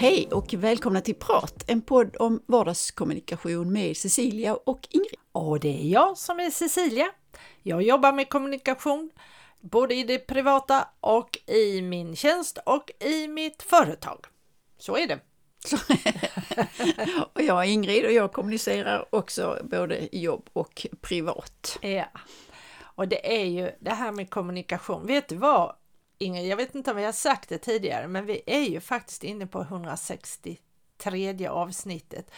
Hej och välkomna till Prat, en podd om vardagskommunikation med Cecilia och Ingrid. Och det är jag som är Cecilia. Jag jobbar med kommunikation både i det privata och i min tjänst och i mitt företag. Så är det. och jag är Ingrid och jag kommunicerar också både i jobb och privat. Ja, och det är ju det här med kommunikation. Vet du vad Ingrid, jag vet inte om vi har sagt det tidigare, men vi är ju faktiskt inne på 163 avsnittet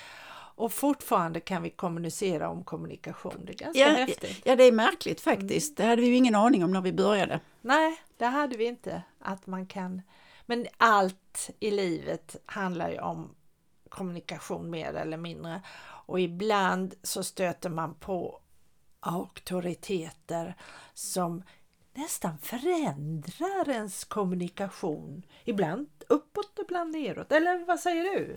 och fortfarande kan vi kommunicera om kommunikation. Det är ganska ja, häftigt. Ja, det är märkligt faktiskt. Det hade vi ju ingen aning om när vi började. Nej, det hade vi inte. Att man kan... Men allt i livet handlar ju om kommunikation mer eller mindre. Och ibland så stöter man på auktoriteter som nästan förändrar ens kommunikation. Ibland uppåt, ibland neråt. Eller vad säger du?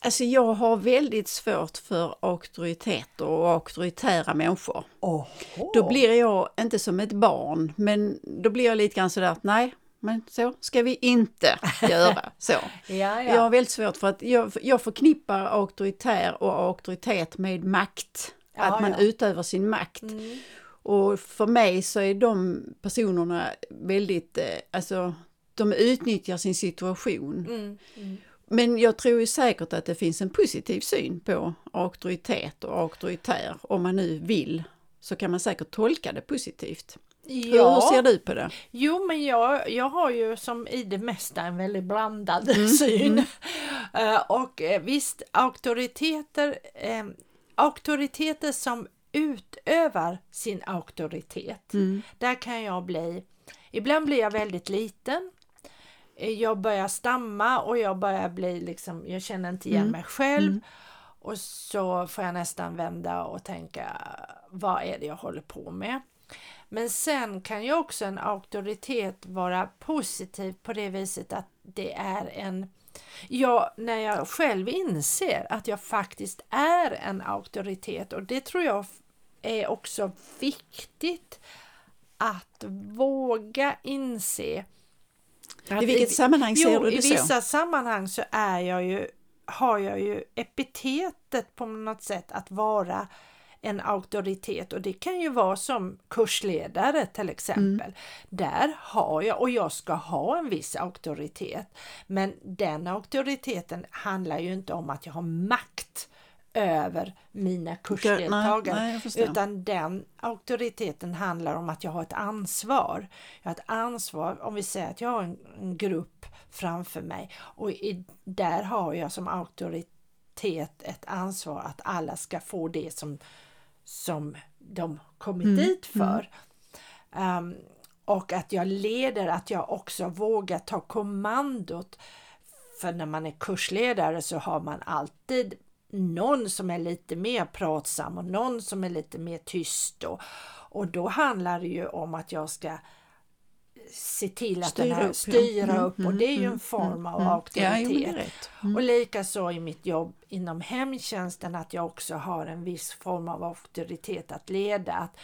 Alltså jag har väldigt svårt för auktoriteter och auktoritära människor. Oho. Då blir jag inte som ett barn, men då blir jag lite grann sådär att nej, men så ska vi inte göra. Så. ja, ja. Jag har väldigt svårt för att jag, jag förknippar auktoritär och auktoritet med makt. Ja, att man utövar sin makt. Mm. Och för mig så är de personerna väldigt, eh, alltså de utnyttjar sin situation. Mm. Mm. Men jag tror ju säkert att det finns en positiv syn på auktoritet och auktoritär. Om man nu vill så kan man säkert tolka det positivt. Hur, hur ser du på det? Jo, men jag, jag har ju som i det mesta en väldigt blandad Mm, syn. Eh, och eh, visst, auktoriteter, eh, auktoriteter som utövar sin auktoritet, Mm. där kan jag bli, ibland blir jag väldigt liten. Jag börjar stamma och jag börjar bli liksom, jag känner inte igen Mm. mig själv. Mm. Och så får jag nästan vända och tänka, vad är det jag håller på med? Men sen kan ju också en auktoritet vara positiv på det viset att det är en Ja, när jag själv inser att jag faktiskt är en auktoritet och det tror jag är också viktigt att våga inse. att I vilket sammanhang ser jo, du det i så? vissa sammanhang så är jag ju, har jag ju epitetet på något sätt att vara en auktoritet och det kan ju vara som kursledare till exempel. Där har jag, och jag ska ha en viss auktoritet, men den auktoriteten handlar ju inte om att jag har makt över mina kursdeltagare nej, förstår. utan den auktoriteten handlar om att jag har ett ansvar. Jag har ett ansvar, om vi säger att jag har en, en grupp framför mig och i, där har jag som auktoritet ett ansvar att alla ska få det som, som de kommit Mm, dit för. Ehm, och att jag leder, att jag också vågar ta kommandot. För när man är kursledare så har man alltid någon som är lite mer pratsam och någon som är lite mer tyst. Och, och då handlar det ju om att jag ska se till att Styra den här, upp, ja. styra Mm, upp och mm, det är ju en mm, form mm, av mm. auktoritet. Ja. Mm. Och likaså i mitt jobb inom hemtjänsten att jag också har en viss form av auktoritet att leda, att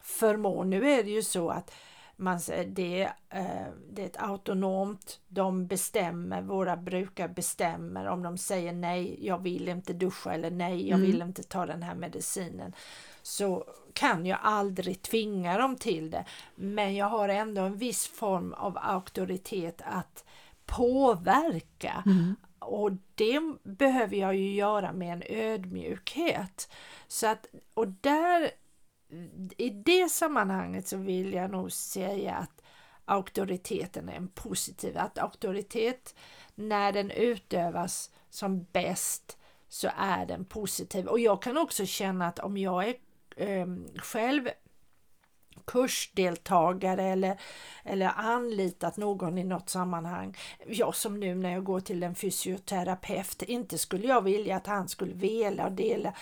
förmå. Nu är det ju så att man det, eh, det är ett autonomt, de bestämmer, våra brukare bestämmer om de säger nej, jag vill inte duscha eller nej, jag Mm. vill inte ta den här medicinen. Så kan jag aldrig tvinga dem till det. Men jag har ändå en viss form av auktoritet att påverka. Mm. Och det behöver jag ju göra med en ödmjukhet. Så att, och där, i det sammanhanget så vill jag nog säga att auktoriteten är en positiv, att auktoritet när den utövas som bäst så är den positiv. Och jag kan också känna att om jag är eh, själv kursdeltagare eller, eller anlitat någon i något sammanhang. Jag som nu när jag går till en fysioterapeut, inte skulle jag vilja att han skulle vela och dela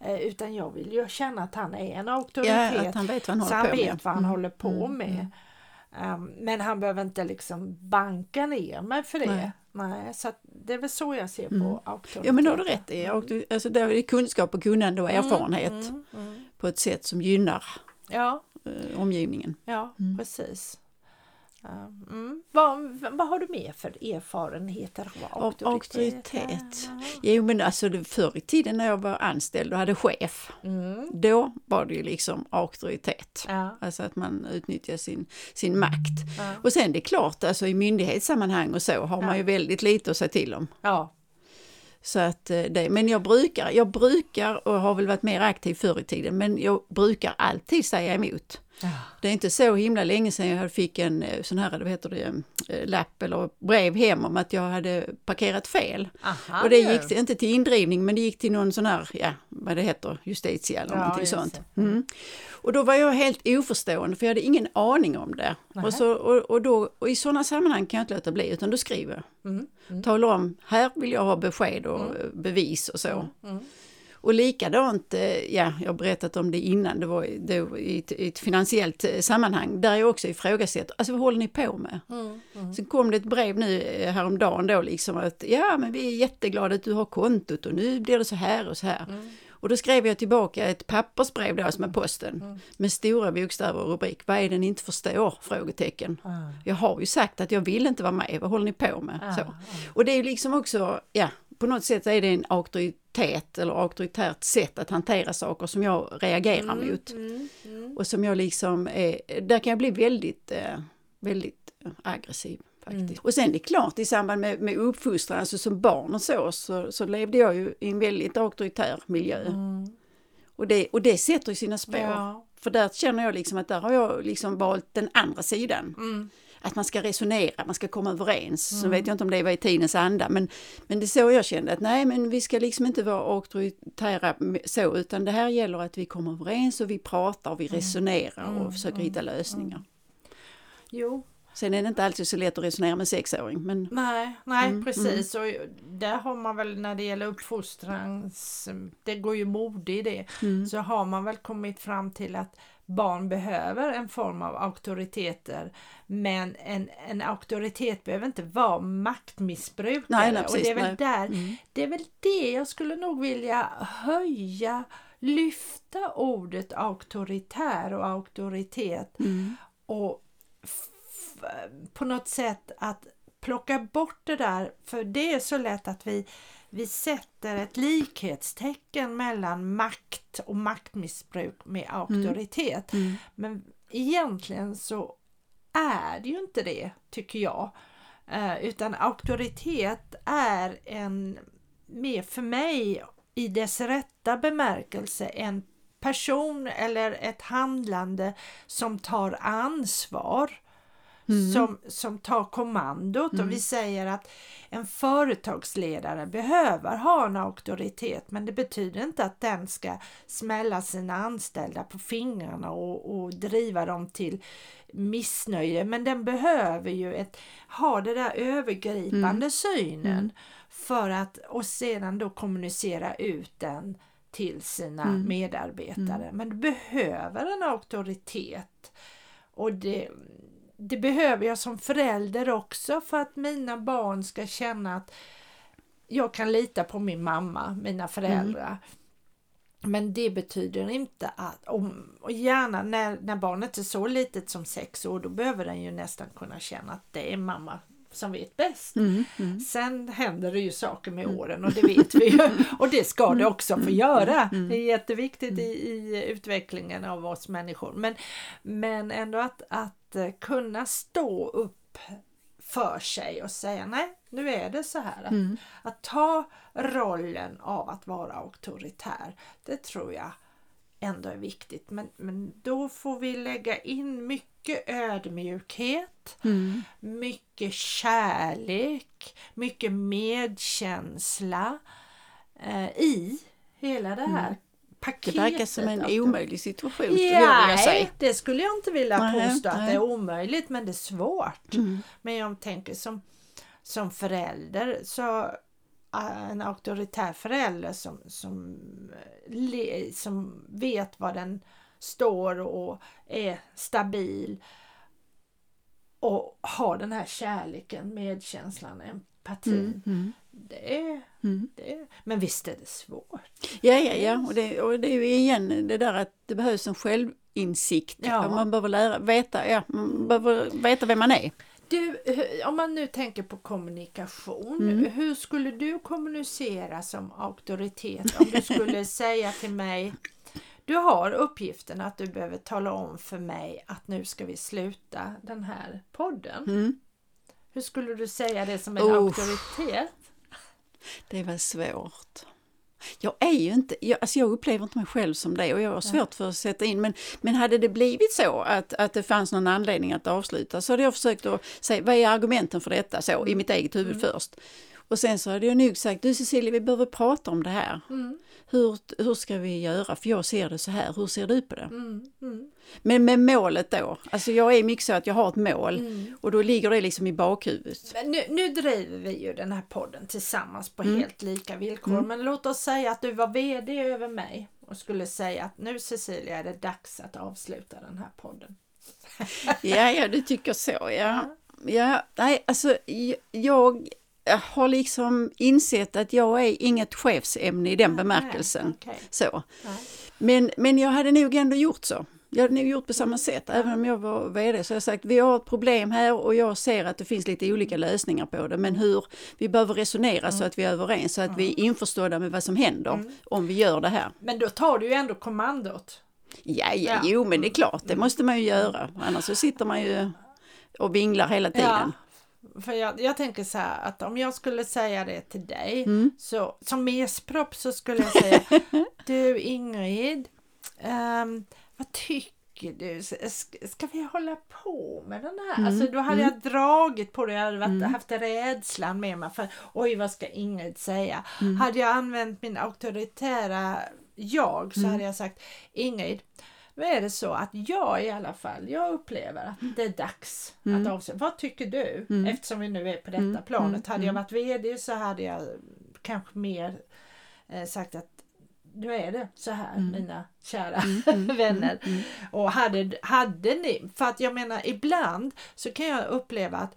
eh, utan jag vill ju känna att han är en auktoritet. Ja, att han vet vad han så håller han på vet vad han Mm, håller på mm, med. mm. Um, men han behöver inte liksom banka ner mig för det. Nej. Nej, så det är väl så jag ser Mm. på auktoritet. Ja men det har du rätt i. Alltså, det är kunskap och kunnande och erfarenhet Mm, mm. på ett sätt som gynnar Ja, eh, omgivningen. ja Mm. precis. Mm. Vad, vad har du mer för erfarenheter av auktoritet? auktoritet. Jo men alltså förr i tiden när jag var anställd och hade chef, mm. då var det ju liksom auktoritet. Ja. Alltså att man utnyttjar sin, sin makt. Ja. Och sen det är klart, alltså i myndighetssammanhang och så har ja. man ju väldigt lite att säga till om. Ja. Så att eh, det, men jag brukar, jag brukar och har väl varit mer aktiv förr i tiden, men jag brukar alltid säga emot. Ja. Det är inte så himla länge sedan jag fick en eh, sån här, vad heter det, eh, lapp eller brev hem om att jag hade parkerat fel. Aha, och det gick till, inte till indrivning men det gick till någon sån här, ja vad det heter, justitia eller ja, någonting sånt. Mm. Och då var jag helt oförstående för jag hade ingen aning om det. Och, så, och, och, då, och i sådana sammanhang kan jag inte låta bli utan då skriver jag. Mm. Mm. Talar om, här vill jag ha besked och mm. bevis och så. Mm. Och likadant, eh, ja, jag har berättat om det innan, det var då i ett, i ett finansiellt eh, sammanhang, där jag också ifrågasätter, alltså vad håller ni på med? Mm, mm. Sen kom det ett brev nu eh, häromdagen då liksom att, ja men vi är jätteglada att du har kontot och nu blir det så här och så här. Mm. Och då skrev jag tillbaka ett pappersbrev då som är posten mm. med stora bokstäver och rubrik. Vad är det ni inte förstår? Frågetecken. Mm. Jag har ju sagt att jag vill inte vara med, vad håller ni på med? Mm. Så. Och det är liksom också, ja, på något sätt är det en auktoritet eller auktoritärt sätt att hantera saker som jag reagerar mm, mot. Mm, mm. Och som jag liksom, är, där kan jag bli väldigt, eh, väldigt aggressiv. Faktiskt. Mm. Och sen är det klart i samband med, med uppfostran, alltså som barn och så, så, så levde jag ju i en väldigt auktoritär miljö. Mm. Och, det, och det sätter ju sina spår. Ja. För där känner jag liksom att där har jag liksom valt den andra sidan. Mm att man ska resonera, man ska komma överens. Mm. Så vet jag inte om det var i tidens anda, men, men det är så jag kände att nej, men vi ska liksom inte vara auktoritära så, utan det här gäller att vi kommer överens och vi pratar och vi mm. resonerar och mm. försöker hitta mm. lösningar. Jo, Sen är det inte alltid så lätt att resonera med sexåring. Men... Nej, nej mm, precis. Mm. Och där har man väl när det gäller uppfostran, det går ju mode i det, mm. så har man väl kommit fram till att barn behöver en form av auktoriteter men en, en auktoritet behöver inte vara maktmissbrukare. Nej, nej, precis, och det är väl där, mm. det är väl det jag skulle nog vilja höja, lyfta ordet auktoritär och auktoritet mm. och på något sätt att plocka bort det där, för det är så lätt att vi vi sätter ett likhetstecken mellan makt och maktmissbruk med auktoritet. Mm. Mm. Men egentligen så är det ju inte det, tycker jag. Eh, utan auktoritet är en, mer för mig i dess rätta bemärkelse, en person eller ett handlande som tar ansvar mm. som, som tar kommandot mm. och vi säger att en företagsledare behöver ha en auktoritet men det betyder inte att den ska smälla sina anställda på fingrarna och, och driva dem till missnöje men den behöver ju ett, ha det där övergripande mm. synen mm. för att och sedan då kommunicera ut den till sina mm. medarbetare. Mm. Men du behöver en auktoritet och det, det behöver jag som förälder också för att mina barn ska känna att jag kan lita på min mamma, mina föräldrar. Mm. Men det betyder inte att, och gärna när, när barnet är så litet som sex år, då behöver den ju nästan kunna känna att det är mamma som vet bäst. Mm, mm. Sen händer det ju saker med mm. åren och det vet vi ju och det ska det mm. också få mm. göra. Det är jätteviktigt i, i utvecklingen av oss människor. Men, men ändå att, att eh, kunna stå upp för sig och säga nej, nu är det så här. Att, att ta rollen av att vara auktoritär, det tror jag ändå är viktigt. Men, men då får vi lägga in mycket ödmjukhet, mm. mycket kärlek, mycket medkänsla eh, i hela det här mm. Paketet. Det verkar som en omöjlig situation skulle ja, jag vilja säga. det skulle jag inte vilja nej, påstå nej. att det är omöjligt men det är svårt. Mm. Men jag tänker som, som förälder så en auktoritär förälder som, som, som vet vad den står och är stabil och har den här kärleken, medkänslan, empatin. Mm, mm. Det, är, mm. det är, men visst är det svårt. Ja, ja, ja. Och det, och det är ju igen det där att det behövs en själv insikt. Ja. Man behöver lära, veta, ja, man behöver veta vem man är. Du, om man nu tänker på kommunikation, mm. hur skulle du kommunicera som auktoritet om du skulle säga till mig du har uppgiften att du behöver tala om för mig att nu ska vi sluta den här podden. Mm. Hur skulle du säga det som en oh. auktoritet? Det var svårt. Jag är ju inte, jag, alltså jag upplever inte mig själv som det och jag har svårt för att sätta in men, men hade det blivit så att, att det fanns någon anledning att avsluta så hade jag försökt att säga vad är argumenten för detta så i mitt eget huvud mm. först. Och sen så hade jag nog sagt, du Cecilia vi behöver prata om det här. Mm. Hur, hur ska vi göra? För jag ser det så här, hur ser du på det? Mm. Mm. Men med målet då, alltså jag är mycket så att jag har ett mål mm. och då ligger det liksom i bakhuvudet. Men nu, nu driver vi ju den här podden tillsammans på mm. helt lika villkor. Mm. Men låt oss säga att du var VD över mig och skulle säga att nu Cecilia är det dags att avsluta den här podden. ja, ja, du tycker så ja. Ja, nej, alltså jag har liksom insett att jag är inget chefsämne i den bemärkelsen. Okay. Så. Men, men jag hade nog ändå gjort så. Jag hade nog gjort på samma sätt, även om jag var VD. Så jag sagt, vi har ett problem här och jag ser att det finns lite olika lösningar på det. Men hur, vi behöver resonera mm. så att vi är överens, så att mm. vi är införstådda med vad som händer mm. om vi gör det här. Men då tar du ju ändå kommandot. Ja, ja, ja, jo men det är klart, det måste man ju göra. Annars så sitter man ju och vinglar hela tiden. Ja. För jag, jag tänker så här att om jag skulle säga det till dig mm. så som mespropp så skulle jag säga Du Ingrid, um, vad tycker du? Ska vi hålla på med den här? Mm. Alltså då hade mm. jag dragit på det, jag hade varit, mm. haft rädslan med mig för oj vad ska Ingrid säga? Mm. Hade jag använt min auktoritära jag så mm. hade jag sagt Ingrid nu är det så att jag i alla fall, jag upplever att det är dags mm. att avsluta. Vad tycker du? Mm. Eftersom vi nu är på detta mm. planet. Hade jag mm. varit VD så hade jag kanske mer eh, sagt att nu är det så här mm. mina kära mm, mm, vänner. Mm, och hade, hade ni, för att jag menar ibland så kan jag uppleva att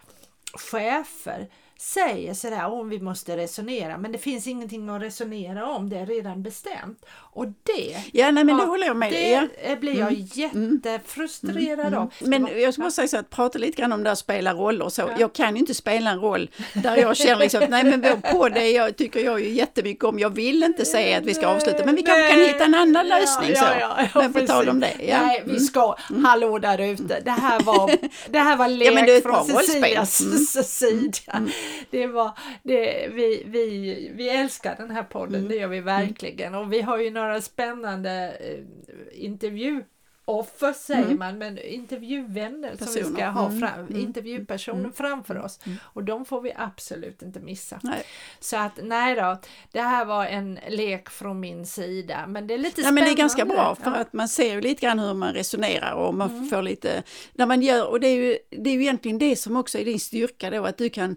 chefer säger sådär om vi måste resonera men det finns ingenting att resonera om, det är redan bestämt. Och det, ja, nej, men det håller jag med det ja. blir jag mm. jättefrustrerad mm. av. Men jag ska bara säga så att prata lite grann om det att spela roller och så. Ja. Jag kan ju inte spela en roll där jag känner liksom nej men vår podd är jag, tycker jag ju jättemycket om. Jag vill inte säga att vi ska avsluta men vi kanske kan hitta en annan lösning ja, så. Ja, men på tal om det. Ja. Nej, vi ska, mm. hallå där ute, det här var, det här var lek ja, men det från Cecilias mm. sida. Det var, det, vi, vi, vi älskar den här podden, mm. det gör vi verkligen. Och vi har ju några spännande eh, intervju offer säger mm. man, men intervjuvänner Personer. som vi ska ha mm. fram, mm. intervjupersoner mm. framför oss. Mm. Och de får vi absolut inte missa. Nej. Så att nej då, det här var en lek från min sida, men det är lite nej, spännande. Men det är ganska bra för ja. att man ser ju lite grann hur man resonerar och man mm. får lite, när man gör, och det är, ju, det är ju egentligen det som också är din styrka då, att du kan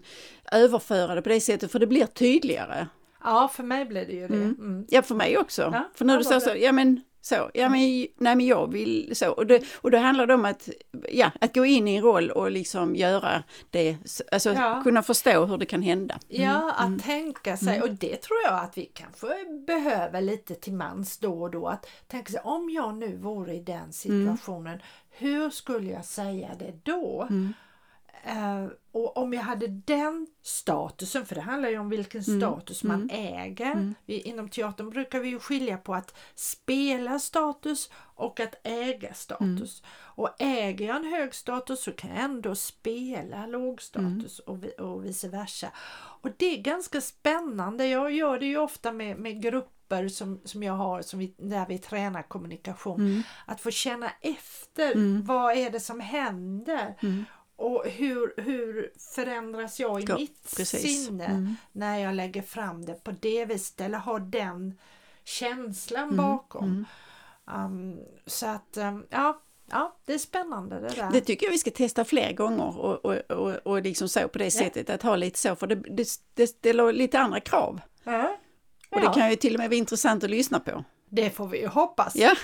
överföra det på det sättet, för det blir tydligare. Ja, för mig blir det ju det. Ja, för mig också. Ja, för när du säger så, ja men så, ja men, nej men jag vill så. Och, det, och då handlar det om att, ja, att gå in i en roll och liksom göra det, alltså ja. kunna förstå hur det kan hända. Mm. Ja, att mm. tänka sig, mm. och det tror jag att vi kanske behöver lite till mans då och då, att tänka sig om jag nu vore i den mm. situationen, hur skulle jag säga det då? Mm. Uh, och om jag hade den statusen, för det handlar ju om vilken mm. status man mm. äger. Mm. Vi, inom teatern brukar vi ju skilja på att spela status och att äga status. Mm. Och äger jag en hög status så kan jag ändå spela låg status mm. och, och vice versa. Och det är ganska spännande. Jag gör det ju ofta med, med grupper som, som jag har som vi, där vi tränar kommunikation. Mm. Att få känna efter, vad är det som händer? Och hur, hur förändras jag i ja, mitt precis. sinne mm. när jag lägger fram det på det viset eller har den känslan mm. bakom. Um, så att um, ja, ja, det är spännande det där. Det tycker jag vi ska testa fler gånger och, och, och, och liksom så på det sättet att ha lite så för det, det, det ställer lite andra krav. Ja. Och det kan ju till och med vara intressant att lyssna på. Det får vi ju hoppas. Ja.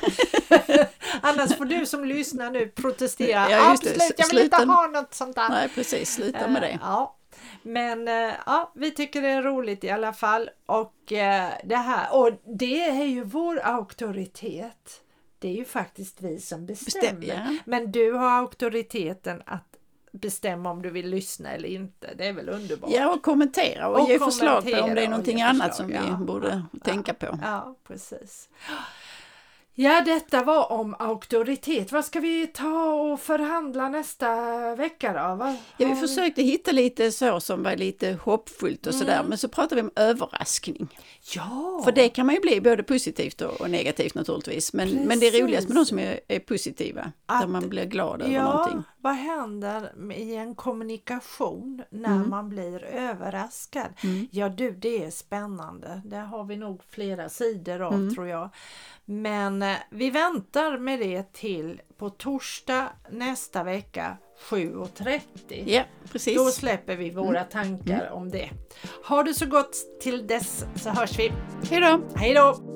Annars får du som lyssnar nu protestera. Ja, Absolut, jag vill inte ha något sånt där. Nej, precis. Sluta med det. Uh, ja. Men uh, ja, vi tycker det är roligt i alla fall. Och uh, det här, och det är ju vår auktoritet. det är ju faktiskt vi som bestämmer. Bestäm, ja. Men du har auktoriteten att bestämma om du vill lyssna eller inte. Det är väl underbart? Ja, och kommentera och, och ge förslag på om det är någonting annat som ja. vi borde ja. tänka på. Ja, precis. Ja, detta var om auktoritet. Vad ska vi ta och förhandla nästa vecka då? Vad ja, vi försökte hitta lite så som var lite hoppfullt och mm. sådär, men så pratade vi om överraskning. Ja! För det kan man ju bli både positivt och, negativt naturligtvis, men, men det är roligast med de som är, är positiva, Att, där man blir glad över ja, någonting. Vad händer i en kommunikation när mm. man blir överraskad? Mm. Ja du, det är spännande. Det har vi nog flera sidor av mm. tror jag. Men eh, vi väntar med det till på torsdag nästa vecka 7.30. Ja, precis. Då släpper vi våra mm. tankar mm. om det. Ha det så gott till dess så hörs vi. Hej då! Hej då!